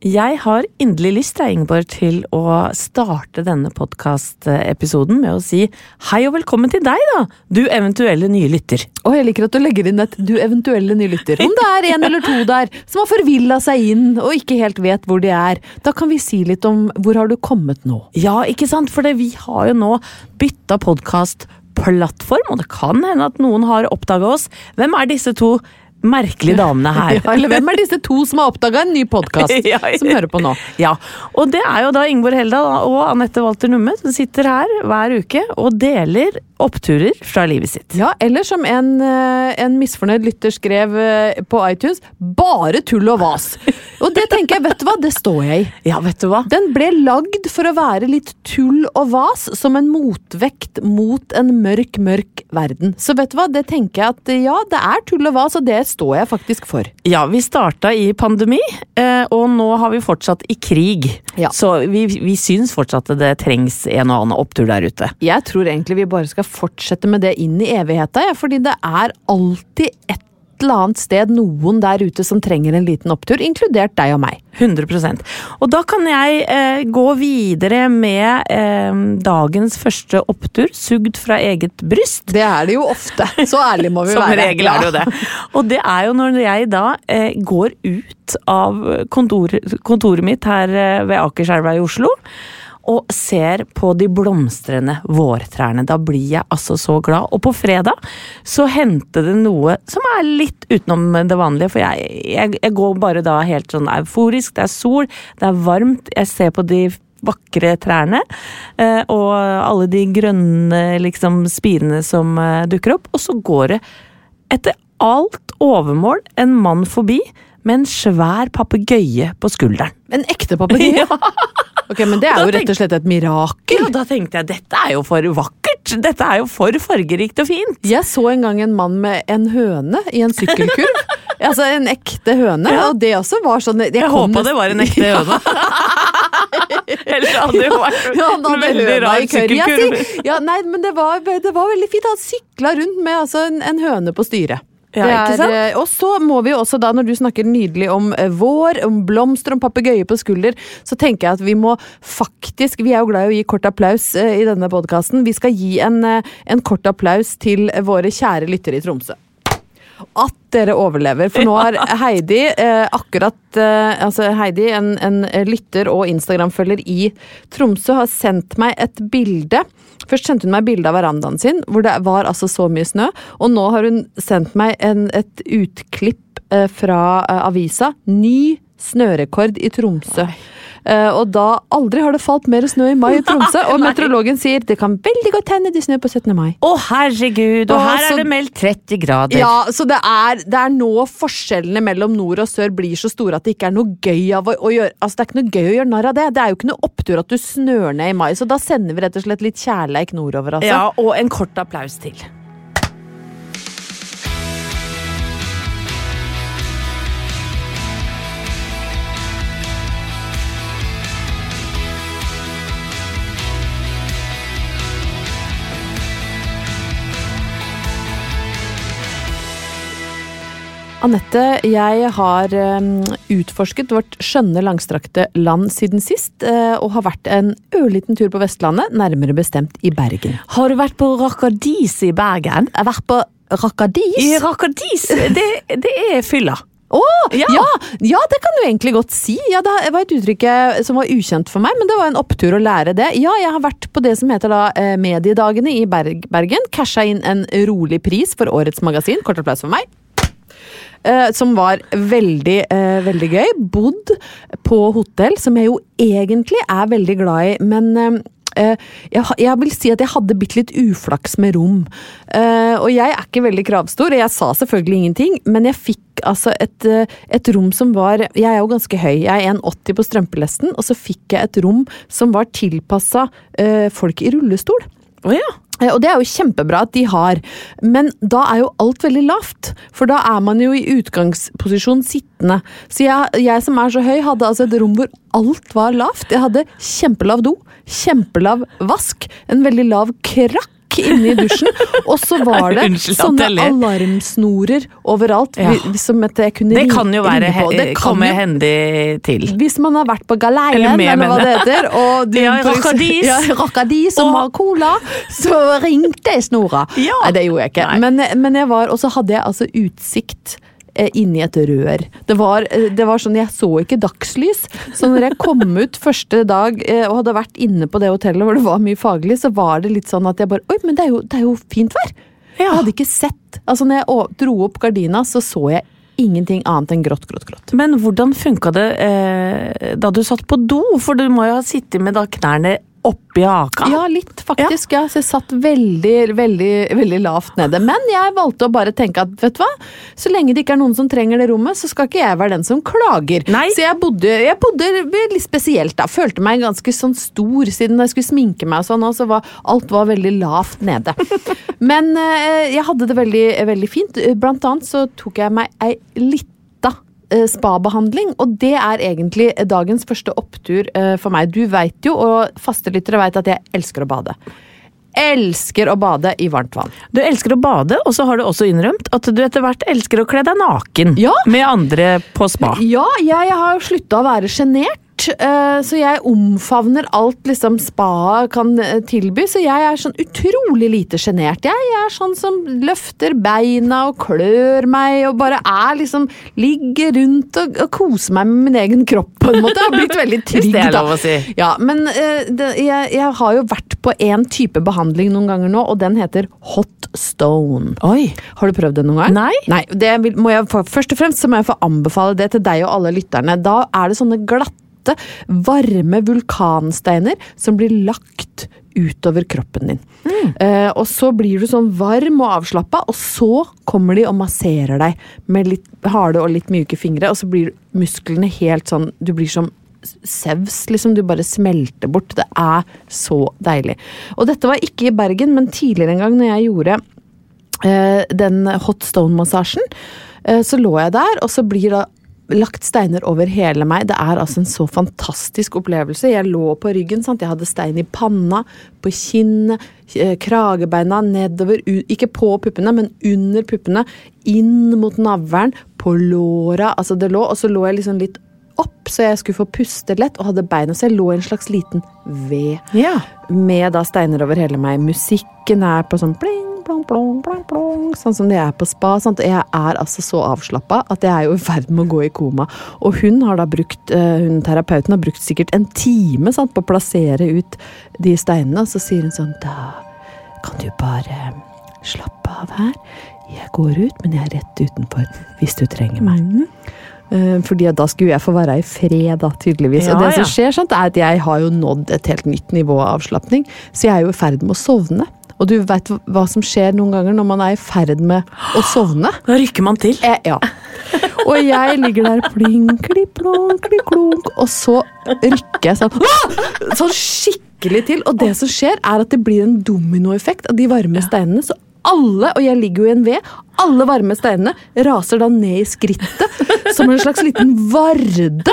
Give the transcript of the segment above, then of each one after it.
Jeg har inderlig lyst deg, Ingeborg, til å starte denne podkastepisoden med å si hei og velkommen til deg, da, du eventuelle nye lytter. Og jeg liker at du legger inn et 'du eventuelle nye lytter'. Om det er en eller to der som har forvilla seg inn og ikke helt vet hvor de er, da kan vi si litt om hvor har du kommet nå? Ja, ikke sant, for det, vi har jo nå bytta podkastplattform, og det kan hende at noen har oppdaga oss. Hvem er disse to merkelige damene her? Ja, eller hvem er disse to som har oppdaga en ny podkast, Ja, ja. som hører på nå? Ja, og det er jo da Ingeborg Heldal og Anette Walter Numme som sitter her hver uke og deler oppturer fra livet sitt. Ja, eller som en, eh, en misfornøyd lytter skrev eh, på iTunes, bare tull og vas. Og det tenker jeg, vet du hva, det står jeg i. Ja, vet du hva? Den ble lagd for å være litt tull og vas, som en motvekt mot en mørk, mørk verden. Så vet du hva, det tenker jeg at ja, det er tull og vas, og det står jeg faktisk for. Ja, vi starta i pandemi, eh, og nå har vi fortsatt i krig. Ja. Så vi, vi syns fortsatt at det trengs en og annen opptur der ute. Jeg tror egentlig vi bare skal fortsette med det inn i evigheta, ja, fordi det er alltid et eller annet sted noen der ute som trenger en liten opptur, inkludert deg og meg. 100% Og da kan jeg eh, gå videre med eh, dagens første opptur, sugd fra eget bryst. Det er det jo ofte. Så ærlig må vi Som være. regel er det jo det. Og det er jo når jeg da eh, går ut av kontor, kontoret mitt her eh, ved Akerselva i Oslo. Og ser på de blomstrende vårtrærne. Da blir jeg altså så glad. Og på fredag så hendte det noe som er litt utenom det vanlige. For jeg, jeg, jeg går bare da helt sånn euforisk. Det er sol, det er varmt. Jeg ser på de vakre trærne. eh, Og alle de grønne liksom spirene som eh, dukker opp. Og så går det etter alt overmål en mann forbi med en svær papegøye på skulderen. En ekte papegøye? Ok, men det er jo rett og slett et mirakel. Ja, da tenkte jeg dette er jo for vakkert! Dette er jo for fargerikt og fint! Jeg så en gang en mann med en høne i en sykkelkurv. altså en ekte høne, Ja. og det også var sånn Jeg, Jeg håpa det var en ekte høne. Ellers hadde det jo vært Ja, en veldig rar. Ja, sykkelkurv. ja, nei, men det var, det var veldig fint. Han sykla rundt med altså, en, en høne på styret. Ja, er, eh, Og så må vi jo også da, når du snakker nydelig om eh, vår, om blomster, om papegøye på skulder, så tenker jeg at vi må faktisk Vi er jo glad i å gi kort applaus eh, i denne podkasten. Vi skal gi en, en kort applaus til våre kjære lyttere i Tromsø. At dere overlever, for nå har Heidi eh, akkurat eh, Altså Heidi, en, en lytter og Instagram-følger i Tromsø, har sendt meg et bilde. Først sendte hun meg bilde av verandaen sin, hvor det var altså så mye snø. Og nå har hun sendt meg en, et utklipp eh, fra eh, avisa. Ny snørekord i Tromsø. Uh, og da Aldri har det falt mer snø i mai i Tromsø, og meteorologen sier det kan veldig godt hende det snør på 17. mai. Å, herregud! Og og her så- er det meldt 30 grader. Ja, så det er, det er nå forskjellene mellom nord og sør blir så store at det ikke er noe gøy av å, å gjøre Altså, det er ikke noe gøy å gjøre narr av det. Det er jo ikke noe opptur at du snør ned i mai, så da sender vi rett og slett litt kjærleik nordover, altså. Ja, og en kort applaus til. Anette, jeg har um, utforsket vårt skjønne, langstrakte land siden sist, eh, og har vært en ørliten tur på Vestlandet, nærmere bestemt i Bergen. Har du vært på Rakadis i Bergen? Jeg har vært på Rakadis. I Rakadis, det, det er fylla. Å! Ja. ja. Ja, det kan du egentlig godt si. Ja, det var et uttrykk som var ukjent for meg, men det var en opptur å lære det. Ja, jeg har vært på det som heter da eh, Mediedagene i Berg Bergen. Casha inn en rolig pris for årets magasin. Kort applaus for meg. Eh, som var veldig, eh, veldig gøy. Bodd på hotell, som jeg jo egentlig er veldig glad i, men eh, eh, jeg, jeg vil si at jeg hadde bitte litt uflaks med rom. Eh, og jeg er ikke veldig kravstor, og jeg sa selvfølgelig ingenting, men jeg fikk altså et, eh, et rom som var Jeg er jo ganske høy, jeg er 1,80 på strømpelesten, og så fikk jeg et rom som var tilpassa folk i rullestol. Å ja. Eh, Og det er jo kjempebra at de har, men da er jo alt veldig lavt. For da er man jo i utgangsposisjon sittende. Så jeg, jeg som er så høy, hadde altså et rom hvor alt var lavt. Jeg hadde kjempelav do, kjempelav vask, en veldig lav krakk inne i dusjen, og så var det sånne alarmsnorer overalt. Ja. Som jeg kunne Det kan jo være på. Det kan komme hendig til. hvis man har vært på galeien, Eller eller, hva det heter, og du, Ja, Rockadis. ja, Rockadis som Og- har cola, så ringte jeg Snora. Ja. Nei, det gjorde jeg ikke. Men, men jeg var, og så hadde jeg altså utsikt inni et rør. Det var, eh, det var sånn, Jeg så ikke dagslys. Så når jeg kom ut første dag eh, og hadde vært inne på det hotellet hvor det var mye faglig, så var det litt sånn at jeg bare Oi, men det er jo, det er jo fint vær! Jeg hadde ikke sett Altså, når jeg dro opp gardina, så så jeg ingenting annet enn grått, grått, grått. Men hvordan funka det eh, da du satt på do? For du må jo ha sittet med da knærne oppi haka. Ja, litt faktisk. Ja. Så jeg satt veldig, veldig, veldig lavt nede. Men jeg valgte å bare tenke at vet du hva, så lenge det ikke er noen som trenger det rommet, så skal ikke jeg være den som klager. Nei. Så jeg bodde, jeg bodde litt spesielt da. Følte meg ganske sånn stor siden jeg skulle sminke meg og sånn, og så var alt var veldig lavt nede. Men eh, jeg hadde det veldig, veldig fint. Blant annet så tok jeg meg ei lita spabehandling, og det er egentlig dagens første opptur eh, for meg. Du veit jo, og fastelyttere veit at jeg elsker å bade. Elsker å bade i varmt vann. Du elsker å bade, og så har du også innrømt at du etter hvert elsker å kle deg naken Ja. med andre på spa. Ja, jeg har jo slutta å være sjenert. Eh, Så jeg omfavner alt liksom spaet kan eh, tilby, så jeg er sånn utrolig lite sjenert. Jeg er sånn som løfter beina og klør meg og bare er liksom Ligger rundt og, og koser meg med min egen kropp på en måte. Jeg har blitt veldig trygg, da. si. Ja, men eh, det, jeg, jeg har jo vært på en type behandling noen ganger nå, og den heter hot stone. Oi. Har du prøvd det noen gang? Nei. Nei, det vil, må jeg Først og fremst så må jeg få anbefale det til deg og alle lytterne. Da er det sånne glatte, varme vulkansteiner som blir lagt utover kroppen din. Eh, og så blir du sånn varm og avslappa, og så kommer de og masserer deg med litt harde og litt myke fingre, og så blir musklene helt sånn Du blir som sevs, liksom. Du bare smelter bort. Det er så deilig. Og dette var ikke i Bergen, men tidligere en gang når jeg gjorde eh, den hot stone-massasjen, eh, så lå jeg der, og så blir da lagt steiner over hele meg. Det er altså en så fantastisk opplevelse. Jeg lå på ryggen, sant? jeg hadde stein i panna, på kinnet, eh, kragebeina, nedover, ikke på puppene, men under puppene, inn mot navlen, på låra, altså det lå, og så lå jeg liksom litt opp, så jeg skulle få puste lett, og hadde beina, så jeg lå i en slags liten V Ja. med da steiner over hele meg. Musikken er på sånn pling, plong, plong, plong, plong, sånn som det er på spa. Sant? Jeg er altså så avslappa at jeg er jo i ferd med å gå i koma. Og hun har da brukt, eh, hun terapeuten har brukt sikkert en time sant, på å plassere ut de steinene, og så sier hun sånn Da kan du bare slappe av her. Jeg går ut, men jeg er rett utenfor hvis du trenger meg. Eh, Fordi da skulle jeg få være i fred, da, tydeligvis. Ja, og det som skjer, sant, er at jeg har jo nådd et helt nytt nivå av avslapning, så jeg er jo i ferd med å sovne. Og du veit hva som skjer noen ganger når man er i ferd med å sovne? Da rykker man til. Eh, ja. Og jeg ligger der plinkli plonkli klunk, og så rykker jeg sånn Sånn skikkelig til. Og det som skjer, er at det blir en dominoeffekt av de varme steinene. Så alle, og jeg ligger jo i en ved, alle varme steinene raser da ned i skrittet som en slags liten varde.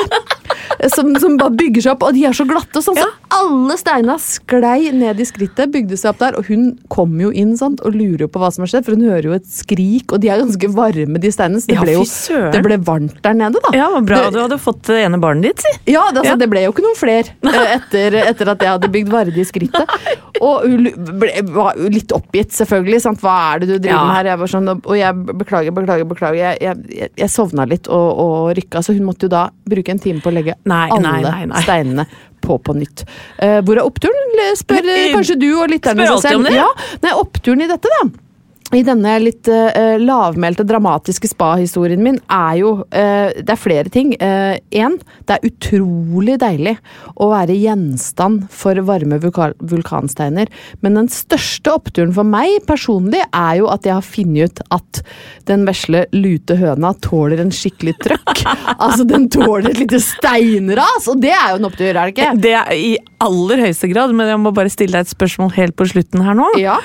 Som, som bare bygger seg opp, og de er så glatte. Sånn, så alle steina sklei ned i skrittet, bygde seg opp der. Og hun kommer jo inn sant, og lurer jo på hva som har skjedd, for hun hører jo et skrik, og de er ganske varme, de steinene. Så det Ja, ble jo det ble varmt der nede, da. Ja, Bra Det- du hadde fått det ene barnet ditt, si. ja, det, altså, Ja. det ble jo ikke noen flere eh, etter, etter at jeg hadde bygd Varde i skrittet. Og hun ble, var litt oppgitt, selvfølgelig. Sant? Hva er det du driver Ja. med her? Jeg var sånn, og jeg beklager, beklager, beklager. Jeg, jeg, jeg, sovna litt og, og rykka, så hun måtte jo da bruke en time på å legge Nei, alle nei, nei, nei. steinene på på nytt. Uh, hvor er oppturen? Spør eh, kanskje du og lytterne seg selv. Ja, nei, oppturen i dette, da i denne litt uh, lavmælte, dramatiske spa-historien min er jo uh, Det er flere ting. Én, det er utrolig deilig å være gjenstand for varme vulka vulkansteiner. Men den største oppturen for meg personlig er jo at jeg har funnet ut at den vesle lute høna tåler en skikkelig trøkk. altså, den tåler et lite steinras, og det er jo en opptur, er det ikke? Det er i aller høyeste grad, men jeg må bare stille deg et spørsmål helt på slutten her nå. Ja.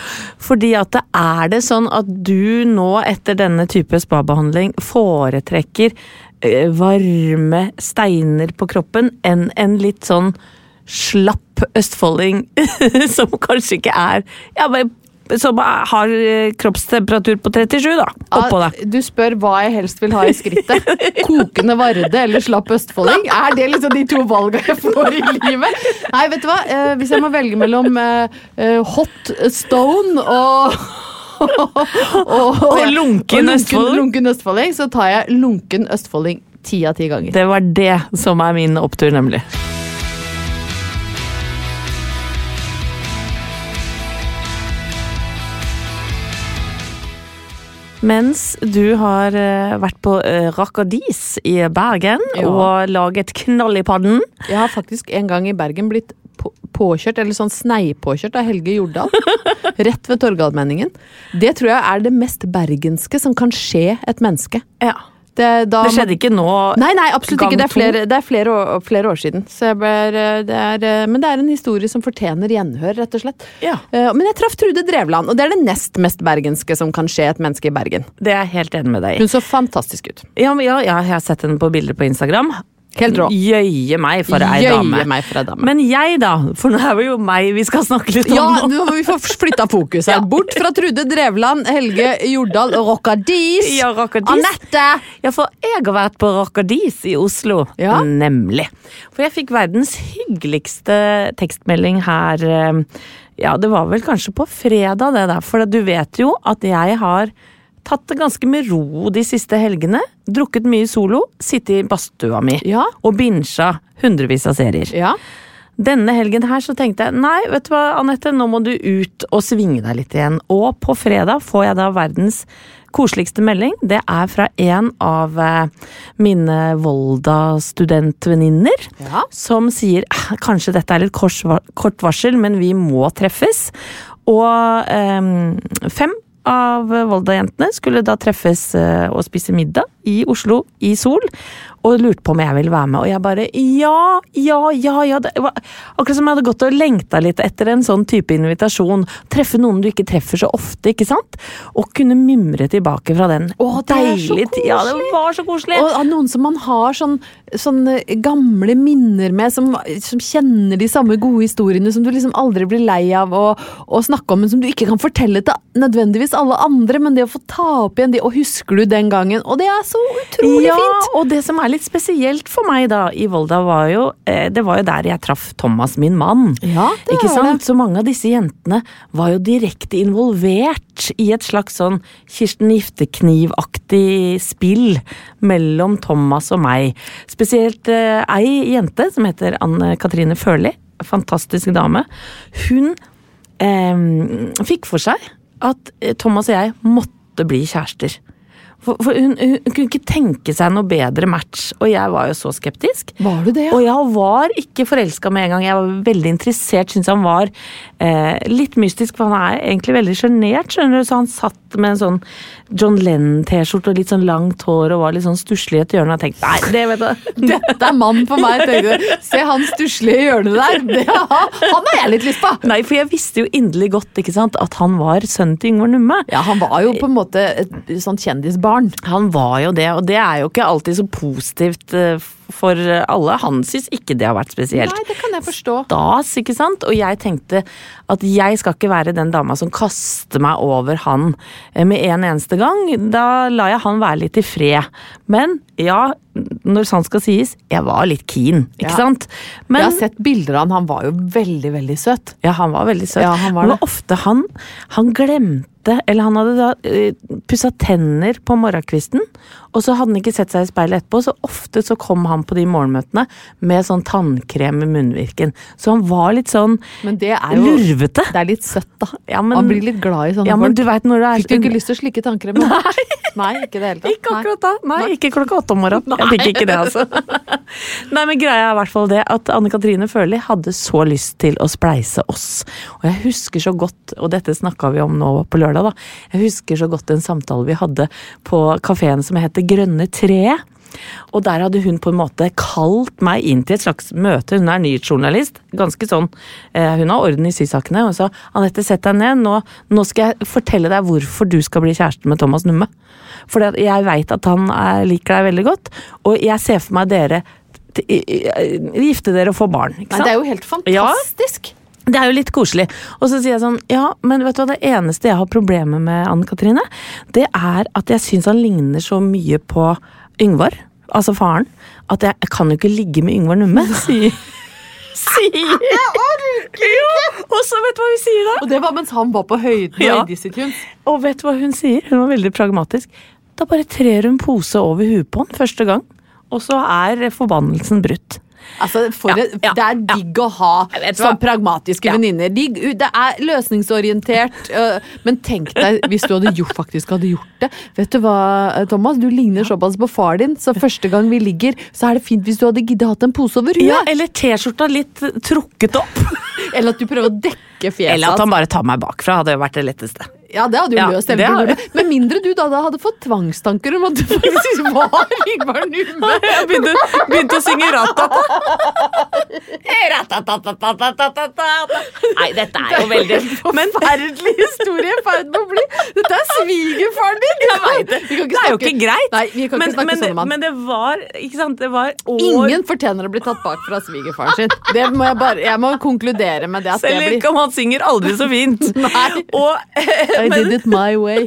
Fordi at det er det sånn at du nå, etter denne type spabehandling, foretrekker eh, varme steiner på kroppen enn en litt sånn slapp østfolding som kanskje ikke er ja, men som har eh, kroppstemperatur på 37, da. Oppå Ja, deg. Du spør hva jeg helst vil ha i skrittet. Kokende Varde eller slapp østfolding? Er det liksom de to valgene jeg får i livet? Nei, vet du hva? Eh, hvis jeg må velge mellom hot stone og og, Og lunken østfolding? lunken østfolding, så tar jeg lunken østfolding ti av ti ganger. Det var det som er min opptur, nemlig. Mens du har eh, vært på uh, Rakadis i Bergen Ja. og laget knall i padden. Jeg har faktisk en gang i Bergen blitt på påkjørt, eller sånn sneipåkjørt av Helge Jordal. Rett ved Torgallmenningen. Det tror jeg er det mest bergenske som kan skje et menneske. Ja. Det, da Det skjedde ikke nå. Nei, nei, absolutt ikke. Det er flere, det er flere, år, flere år siden. Ber, det er, eh, men det er en historie som fortjener gjenhør, rett og slett. Ja. Eh, Men jeg traff Trude Drevland, og det er det nest mest bergenske som kan skje et menneske i Bergen. Det er jeg helt enig med deg. Hun så fantastisk ut. Ja, ja, ja, jeg har sett henne på bilder på Instagram. Helt rå. Jøye meg for ei dame. meg for ei dame. Men jeg, da? For nå er det jo meg vi skal snakke litt om Ja, nå. må vi få flytta fokus her. Bort fra Trude Drevland, Helge Jordal og Rockadis. Ja, Rockadis. Anette! Ja, for jeg har vært på Rockadis i Oslo. Ja. Nemlig. For jeg fikk verdens hyggeligste tekstmelding her eh, Ja, det var vel kanskje på fredag, det der. For du vet jo at jeg har tatt det ganske med ro de siste helgene. Drukket mye solo, sittet i badstua mi Ja. og binsja hundrevis av serier. Ja. Denne helgen her så tenkte jeg nei, vet du hva, Anette, nå må du ut og svinge deg litt igjen. Og på fredag får jeg da verdens koseligste melding. Det er fra en av eh, mine Volda-studentvenninner. Ja. Som sier "Ah, kanskje dette er litt kort varsel, men vi må treffes. Og eh, fem av Volda-jentene skulle da treffes eh, og spise middag i Oslo i sol, og lurte på om jeg ville være med. Og jeg bare ja, ja, ja, ja. Akkurat som jeg hadde gått og lengta litt etter en sånn type invitasjon. Treffe noen du ikke treffer så ofte, ikke sant? Og kunne mimre tilbake fra den. Å, det er så Deilig. Ja, det var så koselig. Og av noen som man har sånn, sånne gamle minner med, som, som kjenner de samme gode historiene, som du liksom aldri blir lei av å, å snakke om, men som du ikke kan fortelle til nødvendigvis alle andre, men det å få ta opp igjen de, og husker du den gangen, og det er så utrolig ja, fint! og det som er litt spesielt for meg da i Volda, var jo eh, Det var jo der jeg traff Thomas, min mann. Ja, det Ikke sant? Så mange av disse jentene var jo direkte involvert i et slags sånn Kirsten Giftekniv-aktig spill mellom Thomas og meg. Spesielt eh, ei jente som heter Anne Katrine Førli, fantastisk dame. Hun eh, fikk for seg at eh, Thomas og jeg måtte bli kjærester. For, for hun, hun, kunne ikke tenke seg noe bedre match, og jeg var jo så skeptisk. Var du det, ja? Og jeg var ikke forelska med en gang. Jeg var veldig interessert, syntes han var eh, litt mystisk, for han er egentlig veldig sjenert, skjønner du. Så han satt med en sånn John Lennon-T-skjorte og litt sånn langt hår og var litt sånn stusslig i et hjørne. Og jeg tenkte nei, det vet du. Dette er mannen for meg, tenkte du. Se han stusslige hjørnet der. Det, han har jeg litt lyst på! Nei, for jeg visste jo inderlig godt ikke sant, at han var sønnen til Yngvar Numme. Ja, han var jo på en måte et sånt kjendisbarn. Han var jo det, og det er jo ikke alltid så positivt eh, for alle. Han syns ikke det har vært spesielt. Nei, det kan jeg forstå. stas, ikke sant? Og jeg tenkte at jeg skal ikke være den dama som kaster meg over han eh, med en eneste gang. Da lar jeg han være litt i fred. Men ja, når sant skal sies, jeg var litt keen, ikke Ja. sant? jeg har sett bilder av han, han var jo veldig, veldig søt. ja, han var veldig søt. Ja, han var Men ofte han, han glemte Eller han hadde da uh, pussa tenner på morgenkvisten, og så hadde han ikke sett seg i speilet etterpå, så ofte så kom han på de morgenmøtene med sånn tannkrem i munnvirken. Så han var litt sånn Men det er jo lurvete. Det er litt søtt, da. Ja, men- han blir litt glad i sånne Ja, men folk. du vet er Fikk du ikke lyst til å slikke tannkrem? Nei. Nei, ikke det hele tatt. Ikke akkurat da. Nei, ikke klokka åtte om morgenen. Jeg fikk ikke det, altså. Nei, men greia er i hvert fall det at Anne Katrine Førli hadde så lyst til å spleise oss. Og jeg husker så godt, og dette snakka vi om nå på lørdag, da. Jeg husker så godt en samtale vi hadde på kafeen som het Grønne treet. Og der hadde hun på en måte kalt meg inn til et slags møte. Hun er nyhetsjournalist. Ganske sånn. Eh, hun har orden i sysakene. Og sa Anette, sett deg ned. Nå, nå skal jeg fortelle deg hvorfor du skal bli kjæreste med Thomas Numme. For jeg veit at han er, liker deg veldig godt, og jeg ser for meg dere gifte dere og få barn. Ikke Nei, sant? det er jo helt fantastisk. Det er jo litt koselig. Og så sier jeg sånn, ja, men vet du hva, det eneste jeg har problemer med Anne Katrine, det er at jeg syns han ligner så mye på Yngvar, altså faren, at jeg, jeg kan jo ikke ligge med Yngvar Numme, sier Sier Jeg orker Jo! Og så vet du hva hun sier da? Og det var mens han var på høyden Ja. Og vet du hva hun sier? Hun var veldig pragmatisk. Da bare trer hun pose over huet på han første gang, og så er forbannelsen brutt. Altså, Ja, et- ja, Det er digg å ha sånn pragmatiske Ja. venninner. De, det er løsningsorientert. øh, men tenk deg hvis du hadde gjort, faktisk hadde gjort det. Vet du hva, Thomas? Du ligner såpass på far din, så første gang vi ligger, så er det fint hvis du hadde giddet hatt en pose over huet. Ja, eller T-skjorta litt trukket opp. Eller at du prøver å dekke fjeset Eller at han bare tar meg bakfra, hadde jo vært det letteste. Ja, det hadde jo ja, løst hele problemet. Med mindre du da, da, hadde fått tvangstanker om at du faktisk var Ingvar Numme. Jeg begynte, begynte, å synge ratata. Nei, dette er jo veldig Men forferdelig historie i ferd med å bli. Dette er svigerfaren din! Jeg vet det. det er jo ikke greit. Nei, vi kan men, ikke snakke men, sånn om han. Men det var, ikke sant, det var år Ingen fortjener å bli tatt bak fra svigerfaren sin. Det må jeg bare Jeg må konkludere med det. At Selv ikke om han synger aldri så fint. Nei. Og i did it my way.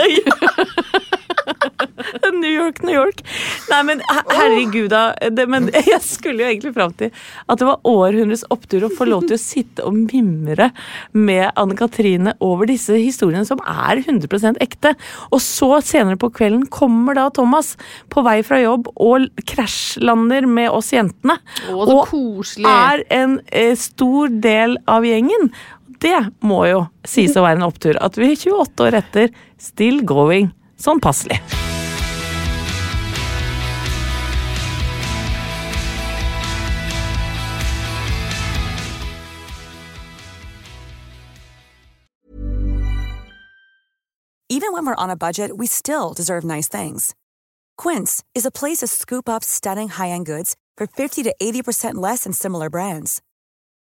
New York, New York. Nei, men herregud da. Det, men jeg skulle jo egentlig fram til at det var århundrets opptur å få lov til å sitte og mimre med Anne Katrine over disse historiene som er 100% ekte. Og så senere på kvelden kommer da Thomas på vei fra jobb og krasjlander med oss jentene. Å, så og koselig. er en eh, stor del av gjengen. Det må jo sies å være en opptur. At vi 28 år etter still going. Sånn passelig. Even when we're on a budget, we still deserve nice things. Quince is a place to scoop up stunning high-end goods for 50 to 80% less than similar brands.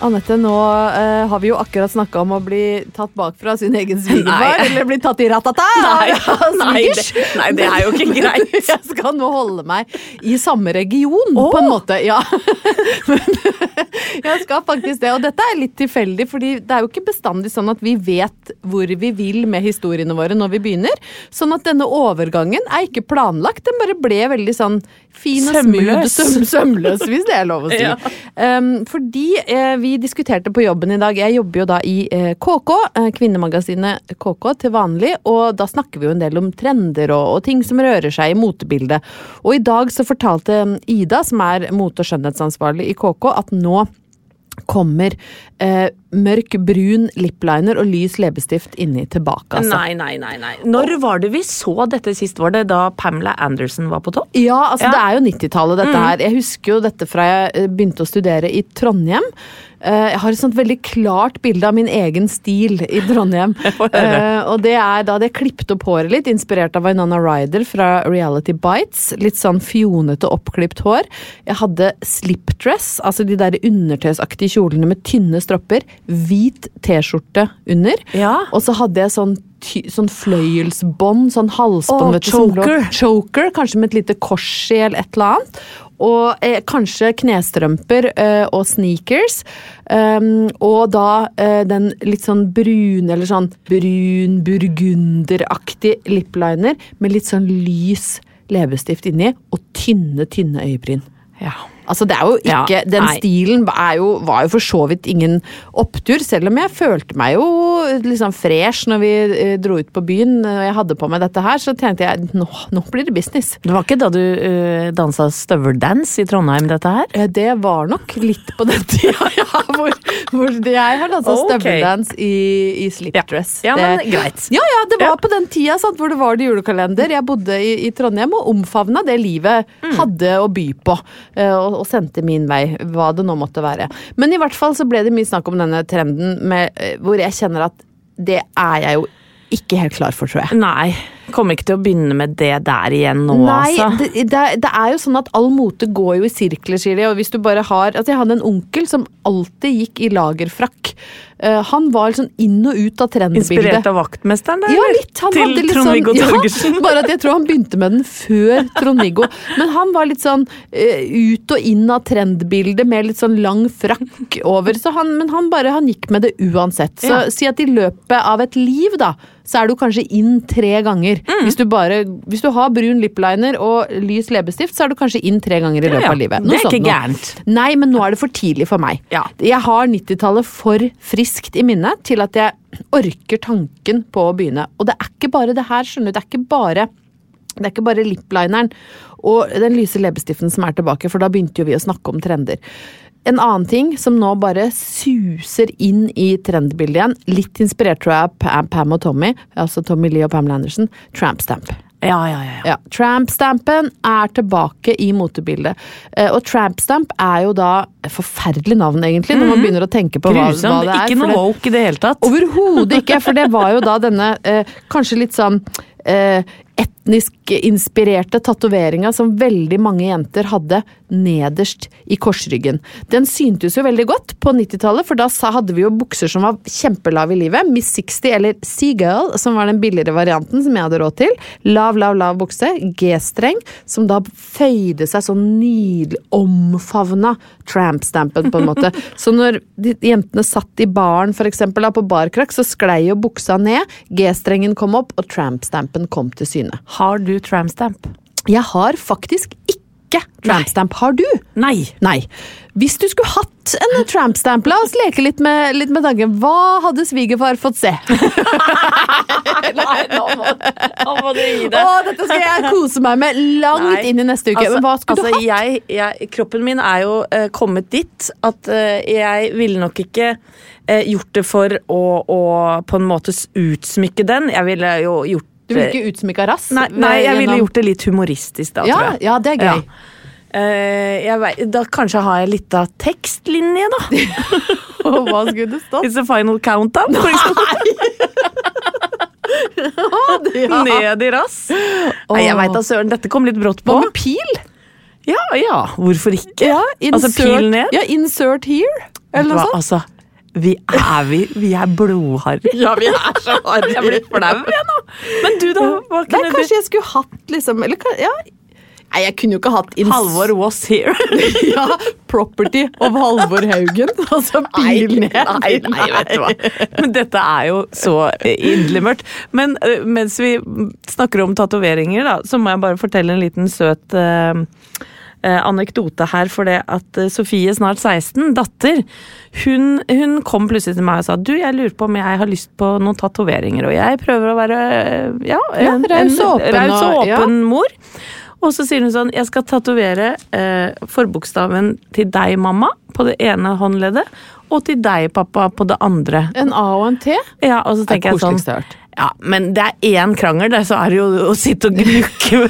Anette, nå uh, har vi jo akkurat snakka om å bli tatt bakfra sin egen svigerfar. Eller bli tatt i ratata! Nei, nei, det- nei, det er jo ikke greit. Jeg skal nå holde meg i samme region, på en måte. Ja. Men jeg skal faktisk det. Og dette er litt tilfeldig, fordi det er jo ikke bestandig sånn at vi vet hvor vi vil med historiene våre når vi begynner. Sånn at denne overgangen er ikke planlagt. Den bare ble veldig sånn fin og smooth. Sømløs. Søm, sømløs, hvis det er lov å si. Ja. Um, fordi eh, vi diskuterte på jobben i dag Jeg jobber jo da i eh, KK, eh, kvinnemagasinet KK til vanlig, og da snakker vi jo en del om trender og, og ting som rører seg i motebildet. Og i dag så fortalte um, Ida, som er mote- og skjønnhetsansvarlig i KK, at nå kommer eh, mørk brun lipliner og lys leppestift inni tilbake. Altså. Nei, nei, nei, nei. Når var det vi så dette sist? Var det da Pamela Anderson var på topp? Ja, altså Ja. Mm. det er jo 90-tallet dette her. Jeg husker jo dette fra jeg eh, begynte å studere i Trondheim. Eh, jeg har et sånt veldig klart bilde av min egen stil i Trondheim. Eh, og det er da jeg klippet opp håret litt, inspirert av Vainana Ryder fra Reality Bites. Litt sånn fjonete, oppklipt hår. Jeg hadde slipdress, altså de der undertøysaktige kjolene med tynne stropper. Hvit T-skjorte under. Ja. Og så hadde jeg sånn, ty sånn fløyelsbånd, sånn halsbånd Åh, vet du, som lå- choker. choker, kanskje med et lite kors i eller et eller annet. Og eh, kanskje knestrømper eh, og sneakers. Um, og da eh, den litt sånn brune, eller sånn brun burgunderaktig lipliner med litt sånn lys leppestift inni, og tynne, tynne øyebryn. Ja. Altså det er jo ikke, Ja, Den nei. stilen jo, var jo for så vidt ingen opptur, selv om jeg følte meg jo liksom fresh når vi eh, dro ut på byen og jeg hadde på meg dette her, så tenkte jeg nå, nå blir det business. Det var ikke da du uh, dansa støveldans i Trondheim, dette her? Eh, Det var nok litt på den tida, ja, hvor, hvor jeg har dansa okay. støveldans i, i slipdress. Ja, men Det- greit. Ja, ja, det var Ja. på den tida sant, hvor det var det julekalender. Jeg bodde i, i Trondheim og omfavna det livet Mm. hadde å by på. Uh, Og, og sendte min vei, hva det nå måtte være. Men i hvert fall så ble det mye snakk om denne trenden med, eh, hvor jeg kjenner at det er jeg jo ikke helt klar for, tror jeg. Nei. Kommer ikke til å begynne med det der igjen nå, Nei, altså. det, det, det er jo sånn at all mote går jo i sirkler, sier de. Og hvis du bare har Altså, jeg hadde en onkel som alltid gikk i lagerfrakk. Eh, han var sånn inn og ut av trendbildet. Inspirert av vaktmesteren, da? Ja, litt. Han Til litt Trond-Viggo sånn, Torgersen. Ja, bare at jeg tror han begynte med den før Trond-Viggo. Men han var litt sånn uh, ut og inn av trendbildet med litt sånn lang frakk over. Så han, men han bare han gikk med det uansett. Så Ja. si at i løpet av et liv, da, så er du kanskje inn tre ganger. Mm. Hvis, du bare, hvis du har brun lipliner og lys leppestift, så er du kanskje inn tre ganger i løpet Ja, av livet. det er sånt ikke gærent. Nei, men nå er det for tidlig for meg. Ja. Jeg har 90-tallet for friskt i minnet til at jeg orker tanken på å begynne. Og det er ikke bare det her, skjønner du. Det er ikke bare det er ikke bare liplineren og den lyse leppestiften som er tilbake, for da begynte jo vi å snakke om trender. En annen ting som nå bare suser inn i trendbildet igjen, litt inspirert tror jeg av Pam, og Tommy, altså Tommy Lee og Pamela Andersen, tramp stamp. Ja, ja, ja. Ja, Tramp-stampen er tilbake i motebildet. Eh, og tramp-stamp er jo da et forferdelig navn, egentlig, når man begynner å tenke på hva, hva det er. Ikke noe woke i det hele tatt. Overhodet ikke, for det var jo da denne eh, kanskje litt sånn eh, etnisk inspirerte tatoveringa som veldig mange jenter hadde nederst i korsryggen. Den syntes jo veldig godt på 90-tallet, for da hadde vi jo bukser som var kjempelave i livet. Miss 60 eller Seagull, som var den billigere varianten som jeg hadde råd til. Lav, lav, lav bukse. G-streng, som da føyde seg så nydelig omfavna tramp-stampen, på en måte. Så når de, jentene satt i baren, for eksempel, da, på barkrakk, så sklei jo buksa ned, G-strengen kom opp, og tramp-stampen kom til syne. Har du tramstamp? Jeg har faktisk ikke tramp-stamp. Har du? Nei. Nei. Hvis du skulle hatt en tramp-stamp, la oss leke litt med, litt med tanken. Hva hadde svigerfar fått se? Nei, nå må, nå må du gi Å, dette skal jeg kose meg med langt Nei. inn i neste uke. Men hva skulle altså, du hatt? Jeg, jeg, kroppen min er jo uh, kommet dit at uh, jeg ville nok ikke uh, gjort det for å, å på en måte utsmykke den. Jeg ville jo gjort Du vil ikke utsmykka rass? Nei, nei, jeg ville gjort det litt humoristisk da, ja, tror jeg. ja, det er gøy. Ja. Uh, jeg vet, da kanskje har jeg litt av tekstlinje, da. Og hva skulle det stått? It's a final countdown. Ja. Ned i rass. Nei, jeg veit da søren, dette kom litt brått på. Hva med pil? Ja, ja, hvorfor ikke? Ja, altså pil ned. Ja, insert here, eller noe sånt. altså, vi er, vi, vi er blodharry. Ja, vi er så harry. Jeg blir flau, jeg nå. Men du, da? Hva Nei, kanskje kanskje jeg skulle hatt liksom Eller ja. Nei, jeg kunne jo ikke hatt ins... Halvor was here. ja, Property of Halvor Haugen. Altså pil ned. Nei, nei, vet du hva. Men dette er jo så eh, inderlig mørkt. Men eh, mens vi snakker om tatoveringer, da, så må jeg bare fortelle en liten søt eh, anekdote her. For det at eh, Sofie, snart 16, datter, hun, hun kom plutselig til meg og sa du, jeg lurer på om jeg har lyst på noen tatoveringer. Og jeg prøver å være eh, ja, Ja, en- raus og åpen raus og og- ja. mor. Og så sier hun sånn Jeg skal tatovere eh, forbokstaven til deg, mamma, på det ene håndleddet, og til deg, pappa, på det andre. En A og en T? Ja, og så tenker jeg sånn. Ja, men det er én krangel, det, så er det jo å sitte og gnukke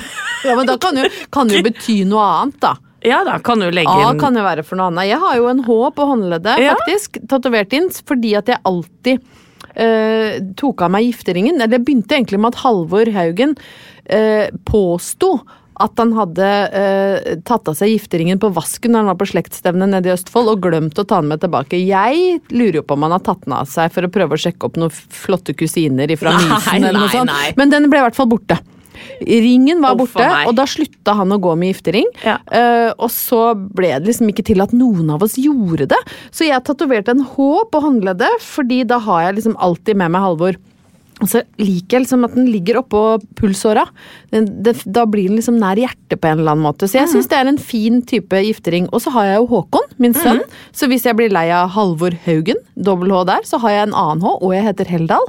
Ja, men da kan jo, kan jo bety noe annet, da. Ja da, kan du legge A inn kan jo være for noe annet. Jeg har jo en H på håndleddet, Ja. faktisk. Tatovert inn fordi at jeg alltid uh, tok av meg gifteringen. Eller det begynte egentlig med at Halvor Haugen uh, påsto at han hadde uh, tatt av seg gifteringen på vasken når han var på slektsstevne nede i Østfold, og glemt å ta den med tilbake. Jeg lurer jo på om han har tatt den av seg for å prøve å sjekke opp noen flotte kusiner fra Nei, Mysen eller noe sånt. nei. Men den ble i hvert fall borte. Ringen var oh, borte, og da slutta han å gå med giftering. Ja. Uh, og så ble det liksom ikke til at noen av oss gjorde det. Så jeg tatoverte en H på håndleddet, fordi da har jeg liksom alltid med meg Halvor. Og så liker jeg liksom at den ligger oppå pulsåra. Den, det, da blir den liksom nær hjertet på en eller annen måte. Så jeg syns det er en fin type giftering. Og så har jeg jo Håkon, min sønn. Så hvis jeg blir lei av Halvor Haugen, dobbel H der, så har jeg en annen H, og jeg heter Heldal.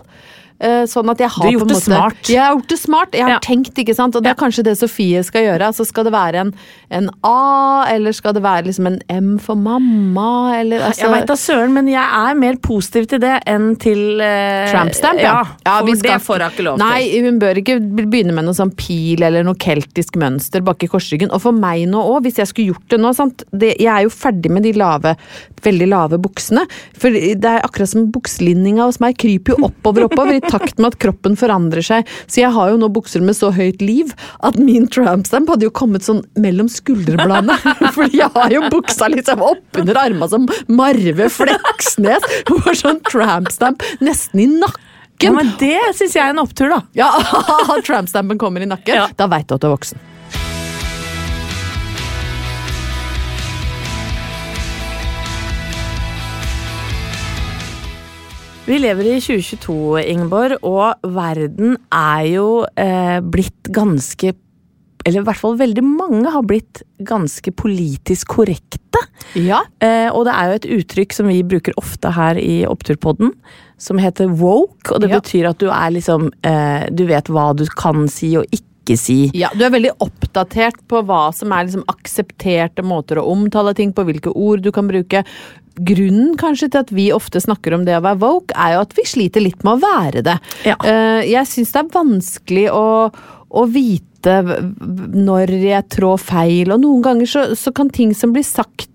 Eh, Sånn at jeg har Du har gjort det smart. Jeg har gjort det smart. Jeg har Ja. tenkt, ikke sant. Og det er kanskje det Sofie skal gjøre. Altså skal det være en, en A, eller skal det være liksom en M for mamma, eller altså Jeg veit da søren, men jeg er mer positiv til det enn til eh, Trampstamp, ja. ja. for vi skal- det får hun ikke lov til. Nei, hun bør ikke begynne med noe sånn pil eller noe keltisk mønster bak i korsryggen. Og for meg nå òg, hvis jeg skulle gjort det nå sant? Det, Jeg er jo ferdig med de lave, veldig lave buksene. For det er akkurat som bukselinninga hos meg kryper jo oppover oppover takt med at kroppen forandrer seg. Så jeg har jo nå bukser med så høyt liv at min trampstamp hadde jo kommet sånn mellom skulderbladene. Fordi jeg har jo buksa liksom oppunder arma som Marve Fleksnes. Hun har sånn trampstamp nesten i nakken. Ja, men det syns jeg er en opptur, da. Ja, trampstampen kommer i nakken. Ja. Da veit du at du er voksen. Vi lever i 2022, Ingeborg, og verden er jo eh, blitt ganske Eller i hvert fall veldig mange har blitt ganske politisk korrekte. Ja. Eh, og det er jo et uttrykk som vi bruker ofte her i Oppturpodden, som heter woke. Og det Ja. betyr at du er liksom eh, Du vet hva du kan si og ikke si. ja, Du er veldig oppdatert på hva som er liksom aksepterte måter å omtale ting på, hvilke ord du kan bruke. Grunnen kanskje til at vi ofte snakker om det å være woke, er jo at vi sliter litt med å være det. Ja. Eh, jeg syns det er vanskelig å, å vite v- når jeg trår feil, og noen ganger så, så kan ting som blir sagt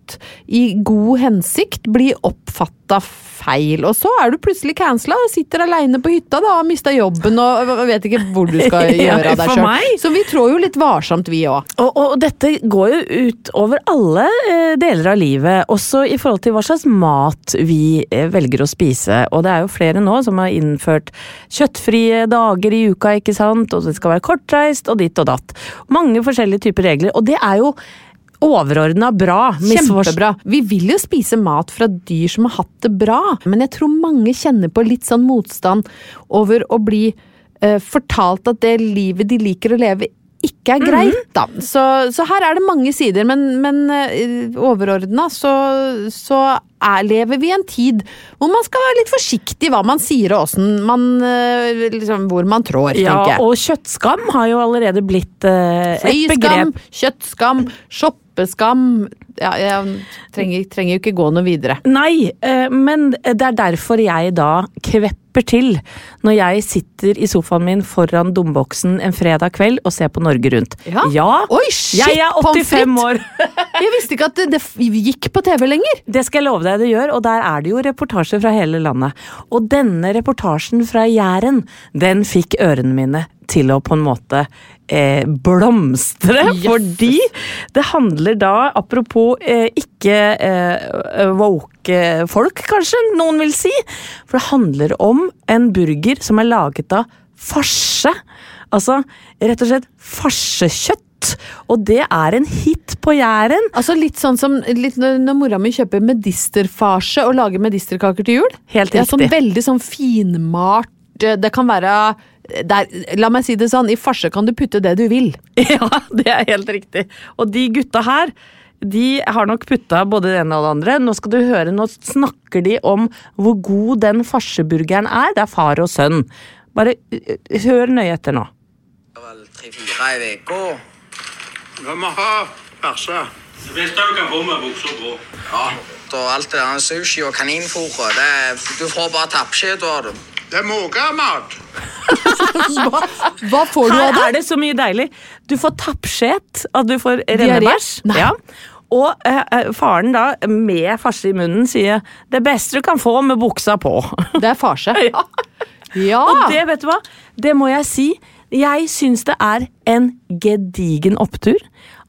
i god hensikt, bli oppfatta feil. Og så er du plutselig cancela og sitter aleine på hytta da, og har mista jobben og og vet ikke hvor du skal gjøre av deg sjøl. Så vi trår jo litt varsomt, vi òg. Og, og dette går jo ut over alle eh, deler av livet, også i forhold til hva slags mat vi eh, velger å spise. Og det er jo flere nå som har innført kjøttfrie dager i uka, ikke sant, og det skal være kortreist og ditt og datt. Mange forskjellige typer regler, og det er jo overordna bra. Kjempebra. Vi vil jo spise mat fra dyr som har hatt det bra, men jeg tror mange kjenner på litt sånn motstand over å bli eh, fortalt at det livet de liker å leve, ikke er greit, da. Så, så her er det mange sider, men, men uh, overordna så, så er, lever vi i en tid hvor man skal være litt forsiktig hva man sier og åssen man eh, liksom, Hvor man trår, Ja, tenker jeg. og kjøttskam har jo allerede blitt uh, et begrep. kjøttskam, shoppeskam ja, Jeg trenger, trenger jo ikke gå noe videre. Nei, eh, men det er derfor jeg da kvepper til når jeg sitter i sofaen min foran domboksen en fredag kveld og ser på Norge Rundt. Ja? Oi, shit, jeg er 85 år! Jeg visste ikke at det, det gikk på TV lenger. Det skal jeg love deg det gjør, og der er det jo reportasjer fra hele landet. Og denne reportasjen fra Jæren, den fikk ørene mine til å på en måte eh, blomstre. Yes. Fordi det handler da, apropos eh, ikke eh, woke folk, kanskje noen vil si. For det handler om en burger som er laget av farse. Altså rett og slett farsekjøtt. Og det er en hit på Jæren. Altså Litt sånn som litt når, når mora mi kjøper medisterfarse og lager medisterkaker til jul. Helt Det er sånn veldig sånn finmalt eh, Det kan være der, La meg si det sånn, i farse kan du putte det du vil. Ja, det er helt riktig. Og de gutta her, de har nok putta både det ene og det andre. Nå skal du høre, nå snakker de om hvor god den farseburgeren er. Det er far og sønn. Bare uh, hør nøye etter nå. Det vel tre-fire i uka. Vi må ha farse. Det beste du kan få med bukser på. Ja, da alt det der sushi og kaninfôret, er- Du får bare tappskjed da. det. Det er måkemat. Hva, hva får du Her av det? Her er det så mye deilig. Du får tappskjet, at du får rennebæsj. Ja. Og eh, eh, faren da, med farse i munnen, sier 'det beste du kan få med buksa på'. Det er farse. ja. Ja. Og det, vet du hva? Det må jeg si. Jeg syns det er en gedigen opptur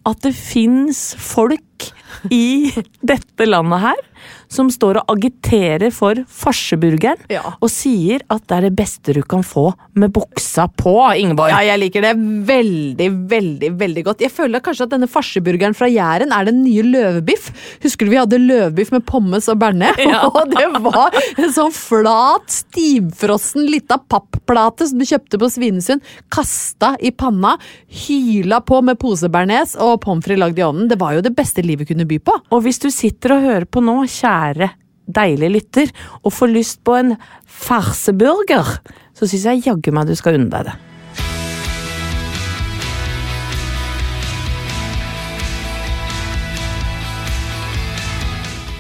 at det fins folk i dette landet her som står og agiterer for farseburgeren Ja. og sier at det er det beste du kan få med buksa på, Ingeborg. Ja, jeg liker det veldig, veldig veldig godt. Jeg føler kanskje at denne farseburgeren fra Jæren er den nye løvebiff. Husker du vi hadde løvebiff med pommes og bearnés? Ja. Og det var en sånn flat, stivfrossen lita papplate som du kjøpte på Svinesund. Kasta i panna, hyla på med posebearnés og pommes frites lagd i ovnen. Det var jo det beste livet kunne by på. Og hvis du sitter og hører på nå, kjære deilige lytter, og får lyst på en farseburger, så syns jeg jaggu meg du skal unne deg det.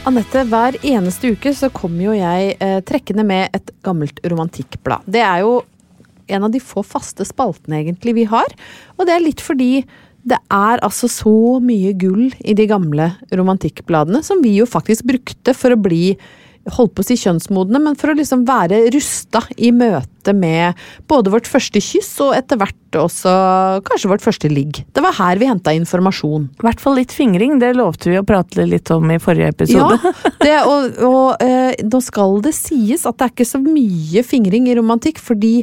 Anette, hver eneste uke så kommer jo jeg eh, trekkende med et gammelt romantikkblad. Det er jo en av de få faste spaltene egentlig vi har, og det er litt fordi det er altså så mye gull i de gamle romantikkbladene som vi jo faktisk brukte for å bli holdt på å si kjønnsmodne, men for å liksom være rusta i møte med både vårt første kyss og etter hvert også kanskje vårt første ligg. Det var her vi henta informasjon. I hvert fall litt fingring, det lovte vi å prate litt om i forrige episode. Ja, det, og, og eh, nå skal det sies at det er ikke så mye fingring i romantikk, fordi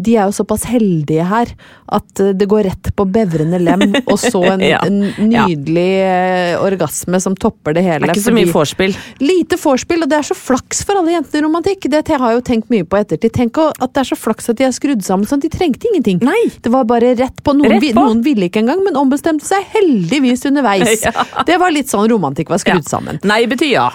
de er jo såpass heldige her at eh, det går rett på bevrende lem, og så en, Ja. en nydelig eh, orgasme som topper det hele. Det er ikke så mye vorspiel. Lite vorspiel, og det er så flaks for alle jentene i romantikk. Det har jeg jo tenkt mye på ettertid. Tenk at det er så flaks at de er skrudd sammen sånn. De trengte ingenting. Nei. Det var bare rett på. Noen, Rett på. noen ville ikke engang, men ombestemte seg heldigvis underveis. Ja. Det var litt sånn romantikk var skrudd Ja. sammen. Nei betyr ja.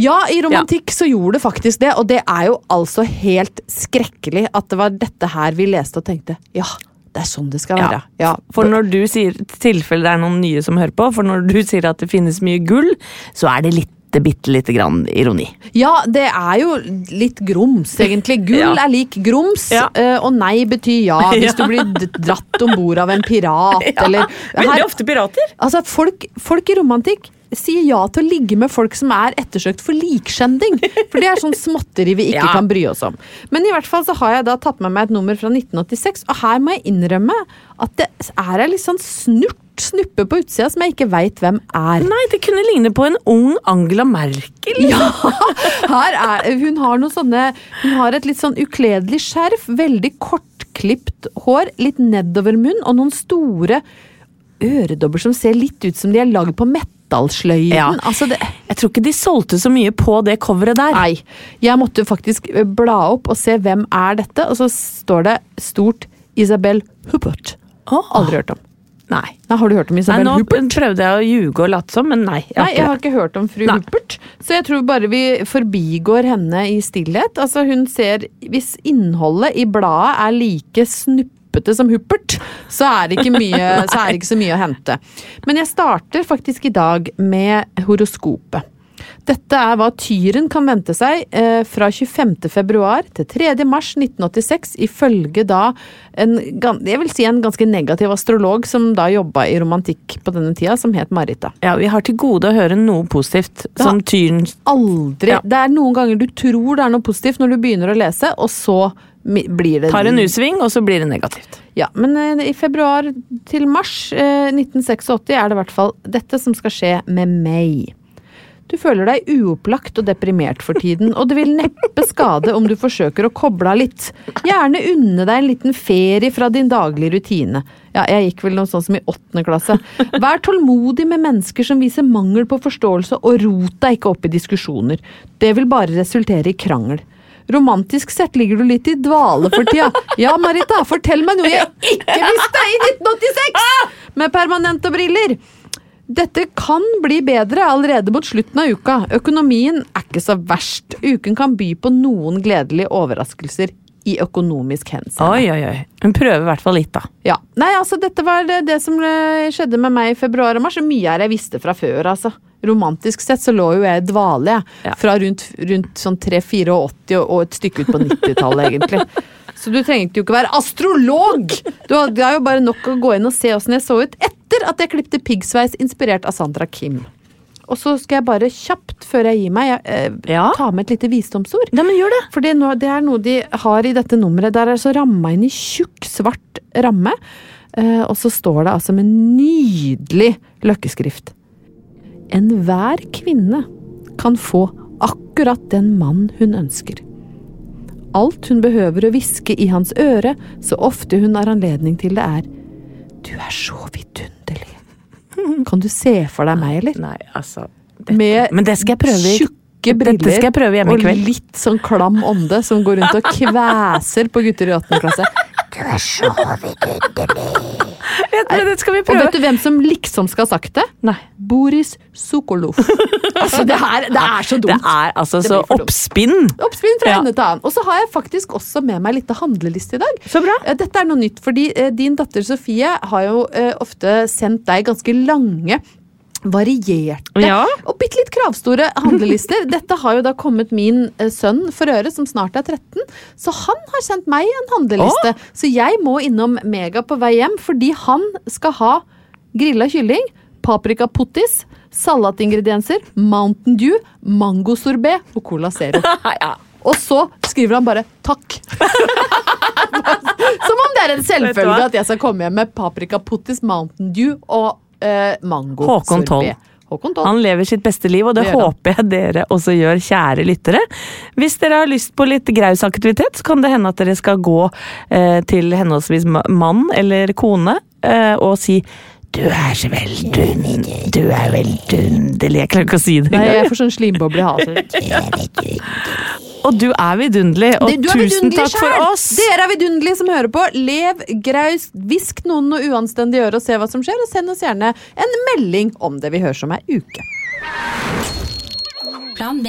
Ja, i romantikk så gjorde det faktisk det, og det er jo altså helt skrekkelig at det var dette her vi leste og tenkte ja, det er sånn det skal være. Ja, For når du sier, tilfelle det er noen nye som hører på, for når du sier at det finnes mye gull, så er det litt bitte lite grann ironi. Ja, det er jo litt grums, egentlig. Gull Ja. er lik grums, Ja. eh, og nei betyr ja hvis du blir dratt om bord av en pirat, eller Veldig Her- ofte pirater. Altså, folk, folk i romantikk sier ja til å ligge med folk som er ettersøkt for likskjending. For det er sånn småtteri vi ikke Ja. kan bry oss om. Men i hvert fall så har jeg da tatt med meg et nummer fra 1986, og her må jeg innrømme at det er ei litt sånn snurt snuppe på utsida som jeg ikke veit hvem er. Nei, det kunne ligne på en ung Angela Merkel. Ja, er, hun har noen sånne Hun har et litt sånn ukledelig skjerf, veldig kortklipt hår, litt nedover munn og noen store øredobber som ser litt ut som de er lagd på mette. Ja. Altså det, Jeg tror ikke de solgte så mye på det coveret der. nei, jeg måtte faktisk eh, bla opp og se hvem er dette, og så står det stort Isabel Huppert. Oh. Aldri hørt om. Nei. Nei, har du hørt om Isabel Nei, nå Huppert? prøvde jeg å ljuge og late som, men nei. Jeg Nei, har jeg har ikke hørt om fru Nei. Huppert, så jeg tror bare vi forbigår henne i stillhet. Altså, hun ser Hvis innholdet i bladet er like snuppete som Huppert, så er, mye, så er det ikke så mye å hente. Men jeg starter faktisk i dag med horoskopet. Dette er hva tyren kan vente seg eh, fra 25. februar til 3. mars 1986, ifølge da en, jeg vil si en ganske negativ astrolog som da jobba i romantikk på denne tida, som het Marita. Ja, Vi har til gode å høre noe positivt som tyren Aldri. Ja. Det er noen ganger du tror det er noe positivt når du begynner å lese, og så blir det tar en U-sving, og så blir det negativt. Ja, men eh, i februar til mars eh, 1986 er det i hvert fall dette som skal skje med meg. Du føler deg uopplagt og deprimert for tiden, og det vil neppe skade om du forsøker å koble av litt. Gjerne unne deg en liten ferie fra din daglige rutine. Ja, jeg gikk vel noe sånn som i åttende klasse. Vær tålmodig med mennesker som viser mangel på forståelse, og rot deg ikke opp i diskusjoner. Det vil bare resultere i krangel. Romantisk sett ligger du litt i dvale for tida. Ja, Marita, fortell meg noe jeg ikke visste i 1986! Med permanente briller. Dette kan bli bedre allerede mot slutten av uka. Økonomien er ikke så verst. Uken kan by på noen gledelige overraskelser. i økonomisk henseende. Oi, oi, oi. Hun prøver i hvert fall litt, da. Ja. Nei, altså, dette var det, det som eh, skjedde med meg i februar og mars. Så Mye er jeg visste fra før, altså. Romantisk sett så lå jo jeg i dvale, jeg. Ja. Fra rundt, rundt sånn 3-84 og, og et stykke ut på 90-tallet, egentlig. Så du trengte jo ikke være astrolog! Du hadde jo bare nok å gå inn og se åssen jeg så ut etter at jeg klipte piggsveis inspirert av Sandra Kim. Og så skal jeg bare kjapt, før jeg gir meg, jeg, eh, Ja. ta med et lite visdomsord. Ja, men gjør det. For det, det er noe de har i dette nummeret. Der er det så ramma inn i tjukk, svart ramme. Eh, og så står det altså med nydelig løkkeskrift. Enhver kvinne kan få akkurat den mann hun ønsker. Alt hun behøver å hviske i hans øre så ofte hun har anledning til det er Du er så vidunderlig. Kan du se for deg meg, eller? Nei, altså dette. Med Men det skal jeg prøve tjukke briller. Dette skal jeg prøve hjemme i Og litt sånn klam ånde som går rundt og kveser på gutter i 8. klasse. Men det skal vi prøve. Og vet du hvem som liksom skal ha sagt det? Nei. Boris Sokolov. altså, det, her, det er så dumt. Det er altså Det så oppspinn. Oppspinn fra Ja. ende til annen. Og så har jeg faktisk også med meg litt handleliste i dag. Så bra. Eh, Dette er noe nytt, fordi eh, din datter Sofie har jo eh, ofte sendt deg ganske lange varierte Ja. og bitte litt kravstore handlelister. Dette har jo da kommet min eh, sønn for øre, som snart er 13. Så han har sendt meg en handleliste. Så jeg må innom Mega på vei hjem, fordi han skal ha grilla kylling, paprika pottis, salatingredienser, Mountain Dew, mangosorbé og Cola Zero. ja. Og så skriver han bare 'takk'. Som om det er en selvfølge at jeg skal komme hjem med paprika pottis, Mountain Dew og eh, mango Håkon. Toll. Håkon Toll. Han lever sitt beste liv, og det, Det håper jeg dere også gjør, kjære lyttere. Hvis dere har lyst på litt grausaktivitet, så kan det hende at dere skal gå eh, til henholdsvis mann eller kone eh, og si du er så veldund, du er veldunderlig Jeg klarer ikke å si det Nei, engang. jeg får sånn slimboble i halsen. Og du er vidunderlig, og Det- du er tusen takk for oss! Dere er vidunderlige som hører på. Lev graust, hvisk noen noe uanstendig i øret og se hva som skjer, og send oss gjerne en melding om det vi hører som ei uke. Plan B.